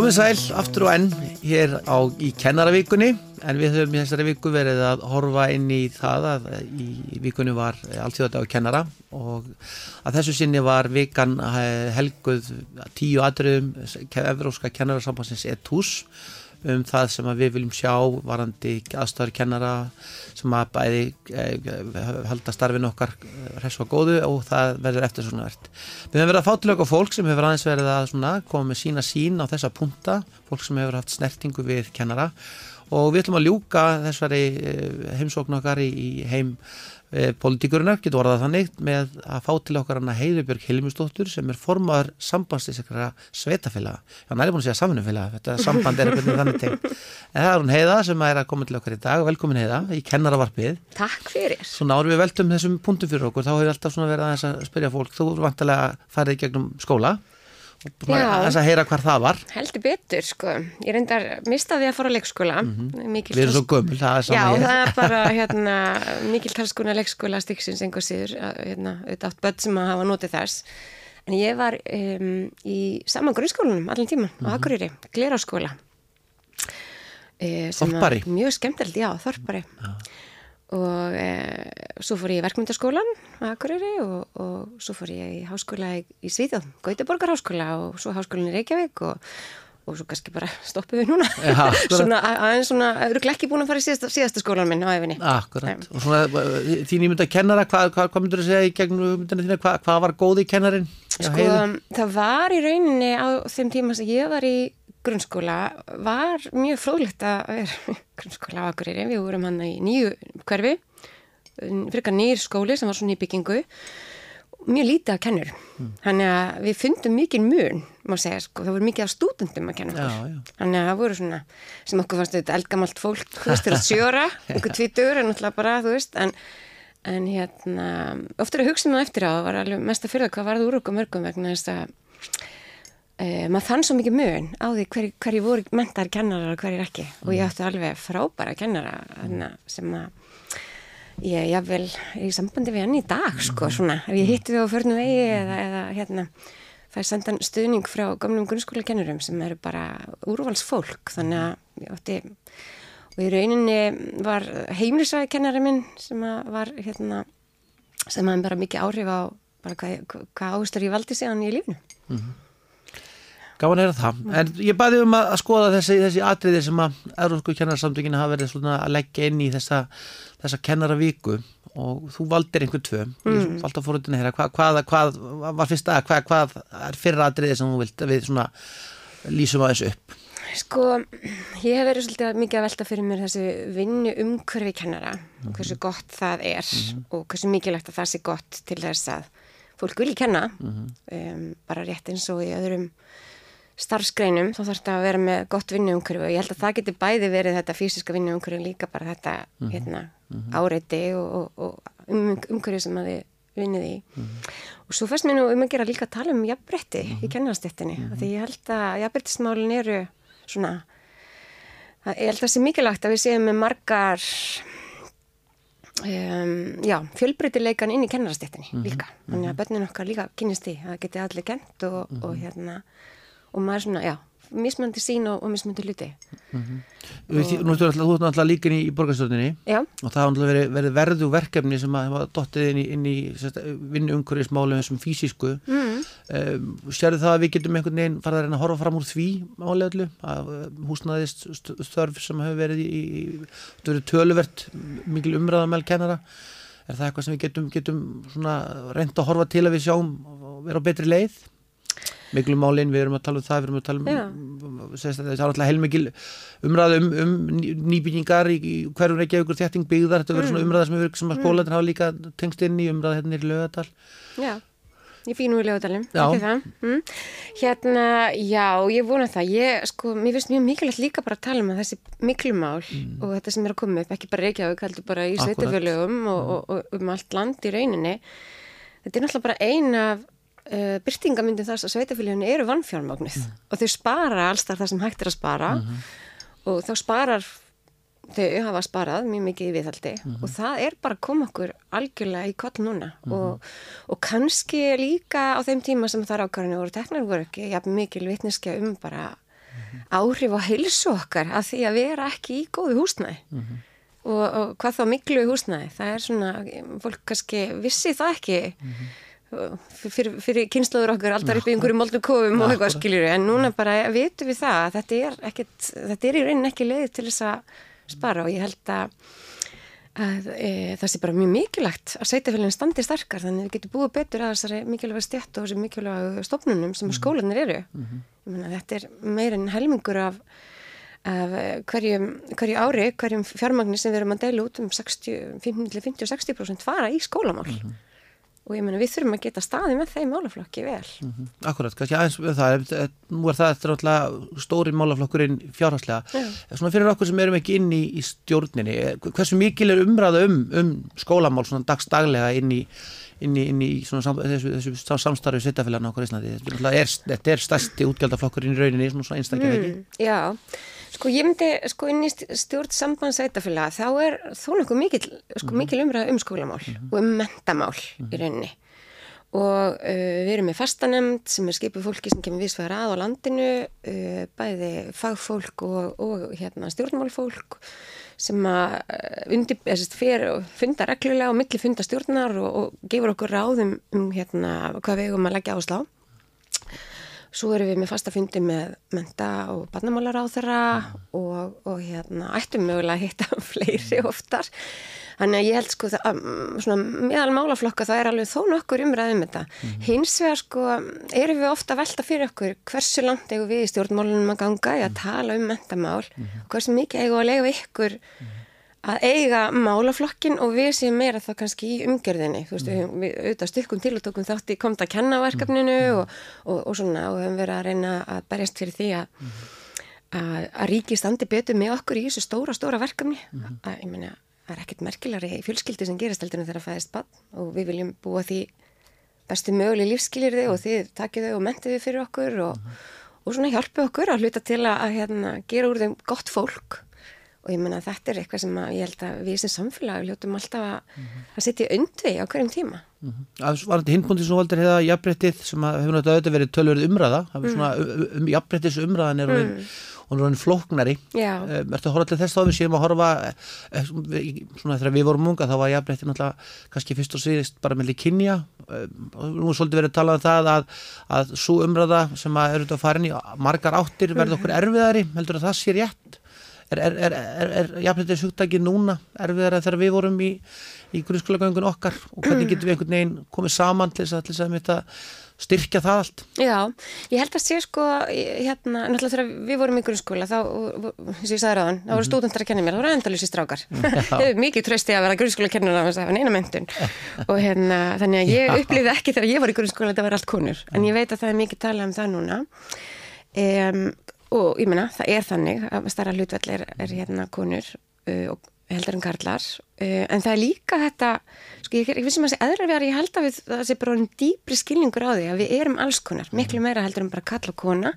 Komið sæl, aftur og enn hér á, í kennaravíkunni en við höfum í þessari viku verið að horfa inn í það að í vikunni var alltíðadag kennara og að þessu sinni var vikan helguð tíu aðröðum Evróska kennararsambansins ETUS um það sem við viljum sjá varandi aðstæður kennara sem að bæði halda starfin okkar hressu og góðu og það verður eftir svona verðt. Við hefum verið að fá til okkar fólk sem hefur aðeins verið að koma með sína sín á þessa punta, fólk sem hefur haft snertingu við kennara og við ætlum að ljúka þessari heimsókn okkar í heim e, politíkurinnar, getur orðað þannig með að fá til okkar hana Heiðubjörg Hilmustóttur sem er formaður sambandstískara sveitafélaga, já næri búin að segja samfunnufélaga þetta samband er veginn þannig tengt. En það er hún Heiða sem er að koma til okkar í dag. Velkomin Heiða í kennaravarpið. Takk fyrir. Svona árum við veldum þessum punktum fyrir okkur þá hefur alltaf verið að, að spyrja fólk. Þú er vantilega að fara í gegnum skóla að heyra hvar það var. Heldur betur sko. Ég reyndar mistaði að fara á leikskóla. Mm -hmm. við erum svo gömul það er já það er bara hérna, mikil talskona leikskóla stíksins einhver síður hérna, auðvitað átt börn sem að hafa notið þess. En ég var um, í saman grunnskólanum allan tíma mm -hmm. á Akureyri, Gleráskóla. E, Þorpari? mjög skemmtilegt, já Þorpari. Já og e, svo fór ég í verkmyndaskólan á Akureyri og, og svo fór ég í háskóla í, í Svíðjóð, Gautaborgar háskóla og svo háskólan í Reykjavík og, og svo kannski bara stoppuð við núna. Ja, svona aðeins svona, eru ekki búin að fara í síðasta, síðasta skólan minn á efinni Akkurat, Nei. og svona þín ímynda kennara, hvað hva, hva myndur þú segja í gegnum myndina þína, hvað hva var góð í kennarin? Sko, það var í rauninni á þeim tíma sem ég var í grunnskóla var mjög fróðlegt að vera grunnskóla á Akureyri, við vorum hann í nýju hverfi, fyrir nýjir skóli sem var svona í byggingu mjög lítið að kennur mm. þannig að við fundum mikið mun má segja, sko, það voru mikið af stúdendum að kenna okkur. Þannig að það voru svona sem okkur fannst þetta eldgamalt fólk þú veist, til að sjóra, okkur tvítur en alltaf bara, þú veist, en, en hérna, oftur að hugsa það eftir á það var alveg mest að fyrir hvað varði úr okkur mörgum vegna þess að Uh, maður fann svo mikið mun á því hverju hver voru mentar kennarar og hverju ekki mm. og ég ætti alveg frábæra kennara mm. sem að ég er vel í sambandi við hann í dag sko mm. svona, ef ég hitti þau á förnum vegi eða, eða hérna fæði sendan stuðning frá gamlum grunnskóla kennurum sem eru bara úrvalsfólk þannig að ég ætti og í rauninni var heimlisvæði kennari minn sem var hérna sem hafði bara mikið áhrif á bara hvað, hvað áherslu ég valdi hann í lífnu -hmm. Gáðan er það, en ég bæði um að skoða þessi, þessi atriði sem að Európsku kennarsamtökinu hafa verið svona að leggja inn í þessa, þessa kennaravíku og þú valdir einhvern tvö, mm. ég valdi að að heyra, hvað, hvað, hvað var fyrst að, hvað, hvað er fyrra atriði sem þú vilt að við svona lýsum að þessu upp? Sko, ég hef verið svolítið mikið að velta fyrir mér þessi vinnu umhverfi kennara og hversu mhm. gott það er mm -hmm. og hversu mikilvægt að það sé gott til þess að fólk vilji kenna, mm -hmm. um, bara rétt eins og í öðrum starfsgreinum þá þarf þetta að vera með gott vinnuumhverju og ég held að það geti bæði verið þetta fysiska vinnuumhverju líka bara þetta mm -hmm. hérna, mm -hmm. áreiti og, og, og um, umhverju sem að þið vinnið í mm -hmm. og svo fyrst mér nú um að gera líka að tala um jafnbretti í kennarastettinni því ég held að jafnbrettismálin eru svona að, ég held að það sé mikilvægt að við séum með margar Um, já, fjölbreytileikan inn í kennarastéttinni mm -hmm, líka, þannig að börnun okkar líka kynist því að geti allir kent og, mm -hmm. og hérna og maður svona, já, mismöndi sín og, og mismöndi hluti. Mm -hmm. Nú ertu alltaf, líkin í, í borgarstöðinni og það har verið, verið verðu verkefni sem hafa dottið inn í, inn í vinnu umhverfismálum sem fysisku mm. -hmm. um, sérðu það að við getum einhvern veginn farið að reyna að horfa fram úr því áleglu að húsnaðist störf sem hefur verið í, í töluvert mikil umræðamæl kennara. Er það eitthvað sem við getum, getum reynda að horfa til að við sjáum og vera á betri leið miklu málinn, við erum að tala um það við erum að tala um það er alltaf heilmikil umræð um, um nýbyggingar í, hverjum ekki aukur þétting byggðar, þetta verður mm. svona umræða sem, sem að skólandir hafa líka tengst inn í umræða hérna í lögadal Já, ég fínu í lögadalum mm. Hérna, já, ég vona það. Ég, sko, mér finnst mjög mikilvægt líka bara að tala um þessi miklu mál mm. og þetta sem er að koma upp, ekki bara Reykjavík heldur bara í sveitafjölugum og, og, og um allt land í rauninni. Þetta er náttúrulega bara eina af uh, eh, byrtingamyndin þess að sveitafélaginu eru vannfjármagnið mm. og þau spara alls þar það sem hægt er að spara mm -hmm. og þá sparar þau hafa sparað mjög mikið í viðhaldi mm -hmm. og það er bara að koma okkur algjörlega í koll núna -hmm. og, og kannski líka á þeim tíma sem þar ákvarðinu voru teknar voru ekki jafn mikil vitniska um bara áhrif á heilsu okkar af því að vera ekki í góðu húsnæði og, og hvað þá miklu húsnæði það er svona, fólk kannski vissi það ekki fyrir, fyrir kynnslóður okkar alltaf upp í einhverju moldu kofum og eitthvað skiljur en núna bara vitum við það að þetta er, ekkit, þetta er í raunin ekki leið til þess að spara og ég held að að e, það sé bara mjög mikilvægt að sveitafélagin standi starkar þannig að við getum búið betur að þessari mikilvæga stjætt og þessari mikilvæga stofnunum sem skólanir eru. Mm -hmm. Þetta er meirinn helmingur af, af hverjum, hverju ári, hverjum fjármagnir sem við erum að deila út um 50-60% fara í skólamál. Mm -hmm og ég menna við þurfum að geta staði með þeim málaflokki vel. Mm -hmm. Akkurat, kannski aðeins það, nú er það eftir alltaf stóri málaflokkurinn fjárháslega, svona fyrir okkur sem erum ekki inn í, í stjórninni, hversu mikil er umræða um, um skólamál svona dagstaglega inn í, inn í, inn í svona, þessu, þessu samstarfi sveitafélagna okkur í Íslandi, þetta er, er stærsti útgjaldaflokkurinn í rauninni, svona einstaklega ekki? Mm, já, Sko ég myndi, sko inn í stjórn sambandsveitafélag þá er þó nokkuð mikil, sko, mikil umræð um skólamál mm -hmm. og um mentamál mm -hmm. í mhm. rauninni og uh, við erum með fastanemnd sem er skipið fólki sem kemur vísvegar að á landinu, uh, bæði fagfólk og, og hérna, stjórnmálfólk sem að uh, undir, fyrir, funda reglulega og milli funda stjórnar og, og gefur okkur ráðum um hérna, hvað við eigum að leggja áslá. Svo erum við með fasta fundi með menta og barnamálar á þeirra og, og hérna ættum mögulega að hitta fleiri oftar. Þannig að ég held sko það, svona meðal málaflokka það er alveg þó nokkur umræðum þetta. Mm -hmm. Hins vegar sko erum við ofta að velta fyrir okkur hversu langt eigum við í stjórnmálunum að ganga í að tala um mentamál mm og hversu mikið eigum að lega ykkur mm -hmm að eiga málaflokkin og við séum meira þá kannski í umgerðinni þú veist, mm. við auðvitað styrkum til og tókum þátt í komta að kenna verkefninu mm. og, og, og svona og við höfum verið að reyna að berjast fyrir því að mm. að, ríki standi betur með okkur í þessu stóra, stóra verkefni mm. að ég menna, það er ekkert merkilari í fjölskyldu sem gerist heldur en þeirra fæðist bann og við viljum búa því bestu möguleg lífskilir þið og þið takið þau og mentið þið fyrir okkur og, mm. og svona hjálpu okkur að hluta til að, að hérna, gera úr þeim gott fólk og ég menna að þetta er eitthvað sem ég held að við sem samfélag hljóttum alltaf að, mm -hmm. að setja undvið á hverjum tíma mm -hmm. Var þetta hinbúndið sem valdur hefða jafnbrettið sem hefur náttúrulega auðvitað verið tölverið umræða mm. svona, um, jafnbrettis umræðan er mm. hún er hún flóknari um, Ertu að horfa til þess þá við séum að horfa eh, svona þegar við vorum unga þá var jafnbrettið náttúrulega kannski fyrst og síðist bara melli kynja og nú er svolítið verið að tala um það að, að svo umræða sem að er, er, er, er jafnveitis hugtæki núna erfiðar þegar við vorum í, í grunnskólagöngun okkar? Og hvernig getum við einhvern veginn komið saman til þess að, að styrkja það allt? Já, ég held að sé sko hérna, náttúrulega þegar við vorum í grunnskóla þá, og ég sagði ráðan, þá voru mhm. stúdendar að kenna mér, þá voru endalísi strákar. Þau hefur mikið trösti að vera grunnskóla kennur af þess að hafa neina mentun og hérna þannig að ég upplýði ekki þegar ég var í grunnskóla þetta var allt konur, en ég veit að það er mikið talað um það núna. Um, og ég menna, það er þannig að starra hlutvall er, er hérna konur uh, og heldur en karlar. Uh, en það er líka þetta sko ég, ég finnst sem að það sé eðraverðar, ég held að við, það sé bara einn dýpri skilningur á því að við erum alls konar, miklu meira heldur en bara kalla kona.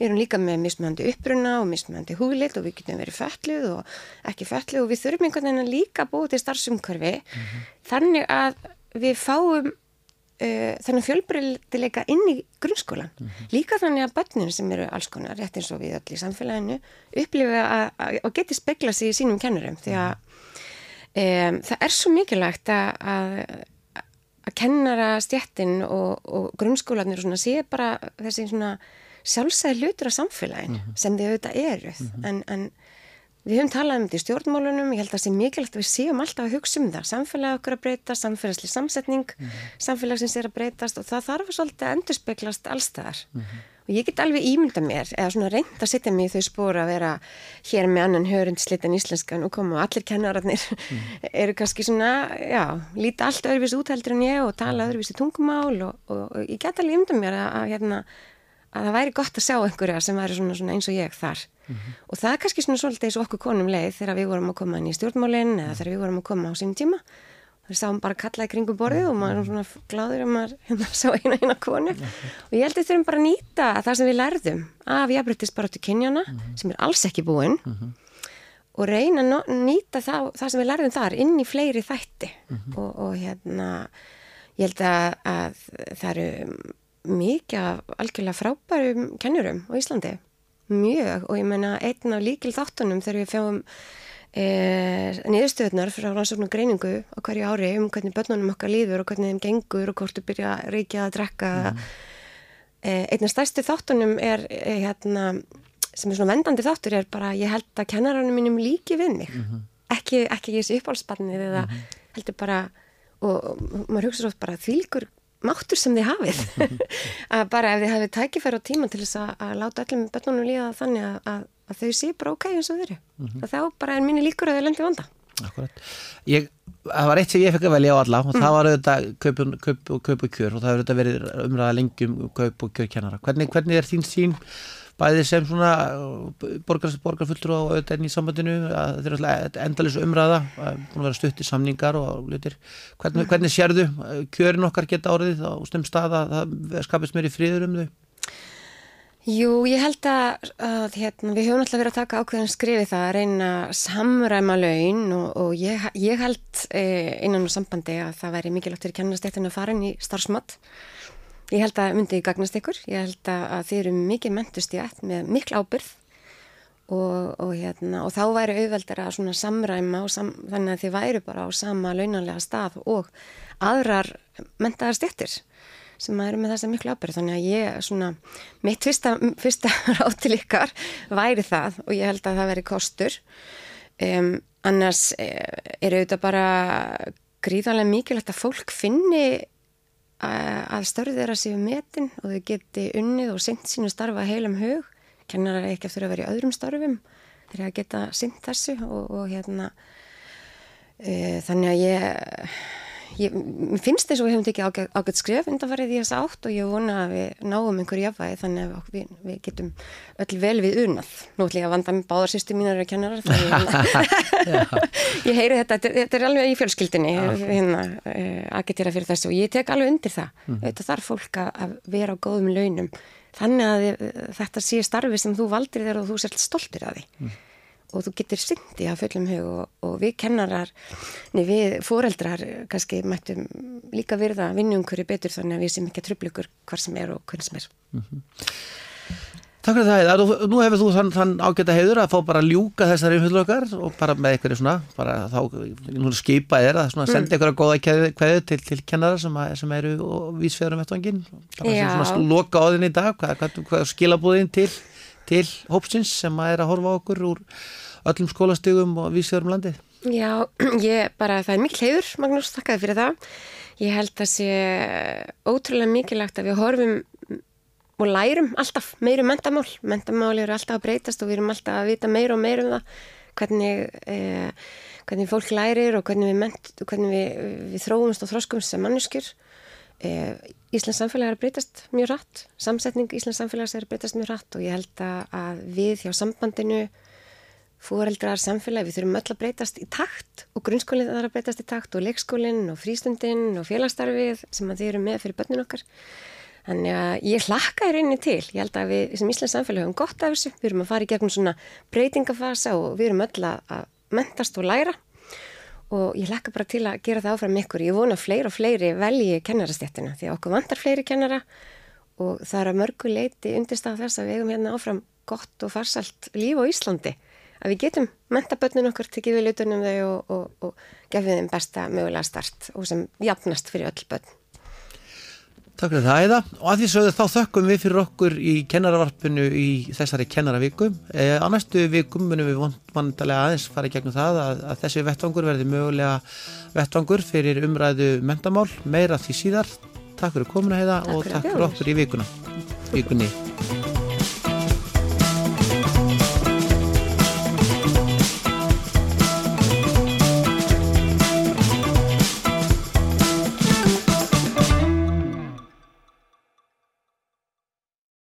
Við erum líka með mismöðandi uppruna og mismöðandi húlilt og við getum verið fölluð og ekki fölluð og við þurfum einhvern veginn að líka búið til starfsumkörfi mm -hmm. þannig að við fáum uh, þennan fjölbreytileika inn í grunnskólan. Mm -hmm. Líka þannig að börnum sem eru alls konar, rétt eins og við öll í samfélaginu, upplifa og geti spegla sig í sínum kennurum því að um, það er svo mikilvægt að, að að kennara stjættin og, og grunnskólanir og sé bara þessi svona sjálfsæði hlutur af samfélagin mm -hmm. sem þið auðvitað eru mm -hmm. en, en Við höfum talað um þetta í stjórnmálunum, ég held að það sé mikilvægt að við séum alltaf að hugsa um það. Samfélag okkur að breytast, samfélagsli samsetning, mm -hmm. samfélagsins er að breytast og það þarf svolítið að endurspeglast allstaðar. Mm -hmm. Og ég get alveg ímynda mér, eða svona reynd að setja mig í þau spóra að vera hér með annan hörundslitan íslenskan og koma og allir kennararnir mm -hmm. eru kannski svona, já, líti allt öðruvísi útældur en ég og tala öðruvísi tungumál og, og, og ég get alveg ímynda mér að, að, hérna, að það væri gott að sjá einhverja sem væri svona, svona eins og ég þar mm -hmm. og það er kannski svona svolítið eins og okkur konum leið þegar við vorum að koma inn í stjórnmálinn eða þegar við vorum að koma á sínum tíma við sáum bara kallaði kringum borðið og maður svona gláður um að hérna, sá eina eina konu og ég held að þurfum bara að nýta það sem við lærðum af jafnbryttis bara til kynjana mm -hmm. sem er alls ekki mm -hmm. og reyna að nýta það, það sem við lærðum þar inn í fleiri þætti og, og hérna ég held að, að það eru mikið algjörlega frábærum kennurum á Íslandi mjög og ég menna einn af líkil þáttunum þegar við fjáum e, niðurstöðunar frá rannsóknum greiningu á hverju ári um hvernig börnunum okkar líður og hvernig þeim gengur og hvort þú byrja að reykja að drekka mm. e, einn af stærstu þáttunum er e, hérna, sem er svona vendandi þáttur er bara ég held að kennaranum mínum líki við mig mm -hmm. ekki, ekki ég sé uppálspannið eða mm -hmm. heldur bara og, og maður hugsa svo bara þvílgur máttur sem þið hafið að bara ef þið hafið tækifæri á tíma til þess að, að láta öllum börnunum líða þannig að, að, að þau sé bara ok eins og eru mm -hmm. og þá bara er mínu líkur að þau lendi vanda Akkurat. Ég, það var eitt sem ég fekk að velja á alla og mm. það var auðvitað kaup, kaup, kaup og kjör og það hefur auðvitað verið umræða lengjum kaup og kjörkennara. Hvernig, hvernig er þín sín bæðið sem svona uh, borgar, borgarfullur og auðvitað í sambandinu að þetta er endalins umræða búin að vera stutt í samningar og lutir hvernig, mm. hvernig sérðu uh, kjörin okkar geta árið á stum stað að það skapist meiri fríður um þau? Jú, ég held að, að hérna, við höfum alltaf verið að taka ákveðan skrifið það að reyna samræma laun og, og ég, ég held eh, innan úr sambandi að það væri mikilvægt fyrir kennastéttinu að fara inn í starfsmatt Ég held að myndið gagnast ykkur, ég held að þið eru mikið mentust í ætt með miklu ábyrð og, og, hérna, og þá væri auðveldar að samræma sam, þannig að þið væri bara á sama launanlega stað og aðrar mentaðar stettir sem eru með þessa miklu ábyrð. Þannig að ég svona, mitt fyrsta, fyrsta ráð til ykkar væri það og ég held að það veri kostur. Um, annars eh, er auðvitað bara gríðarlega mikilvægt að fólk finni að störði þeirra séu metin og þau geti unnið og synt sínu starfa heilum hug. Kennar ekki eftir að vera í öðrum starfum. Þeir að geta synt þessu og, og hérna e, þannig að ég ég finnst þess að við hefum tekið ágætt, ágætt skref undanfarið í þess átt og ég vona að við náum einhverju jafnvægi þannig að við, við getum öll vel við unað. Nú ætlum ég að vanda með báðar sýstu mínar að kennarar ég heyri þetta, þetta er alveg í fjölskyldinni hérna, eh, að getja fyrir þessu og ég tek alveg undir það. Mm. þetta þarf fólk að vera á góðum launum þannig að þetta sé starfi sem þú valdir þegar þú sért stoltir að því. Mm og þú getur syndi að fullum hug og, og við kennarar, nei við fóreldrar kannski mættum líka virða vinnum hverju betur þannig að við sem ekki tröflugur hvar sem er og hvernig sem er. Mm -hmm. Takk fyrir það, nú hefur þú þann, þann ágæta heiður að fá bara ljúka þessari umhullokkar og bara með eitthvað svona, bara þá skipa er að svona, senda eitthvað góða kveðu til, til kennara sem, að, sem eru vísfjörðum vettvangin, bara sem svona loka á þinn í dag, hvað, hvað, hvað skilabúðin til til hópsins sem að er að horfa okkur úr öllum skólastegum og vísjörum landi? Já, ég bara, það er mikil heiður, Magnús, þakkaði fyrir það. Ég held að sé ótrúlega mikilagt að við horfum og lærum alltaf meirum mentamál. Mentamál eru alltaf að breytast og við erum alltaf að vita meir og meir um það hvernig, eh, hvernig fólk lærir og hvernig við, ment, hvernig við, við þróumst og þróskumst sem manneskjur. Eh, Íslands samfélag er að breytast mjög rætt, samsetning Íslands samfélags er að breytast mjög rætt og ég held að við hjá sambandinu, fóreldrar samfélag, við þurfum öll að breytast í takt og grunnskólinn þarf að breytast í takt og leikskólinn og frístundinn og félagstarfið sem að þið eru með fyrir börnin okkar. Þannig að ég hlakka í rauninni til, ég held að við sem Íslands samfélag höfum gott af þessu, við erum að fara í gegnum svona breytingafasa og við erum öll að mentast og læra og ég hlekka bara til að gera það áfram ykkur. Ég vona fleiri og fleiri velji kennarastéttina því að okkur vantar fleiri kennara og það er að mörgu leiti undirstað þess að við eigum hérna áfram gott og farsalt líf á Íslandi. Að við getum mentabötnun okkur, tekið við lutunum þau og, og, og gefið þeim besta mögulega start og sem jafnast fyrir öll bötn. Takk fyrir það eða og að því sögðu þá þökkum við fyrir okkur í kennaravarpinu í þessari kennaravíku. E, á næstu vikum munum við vantarlega aðeins fara í gegnum það að, að þessi vettvangur verði mögulega vettvangur fyrir umræðu mentamál, meira því síðar. Takk fyrir komuna heiða og takk fyrir okkur í vikuna. vikunni.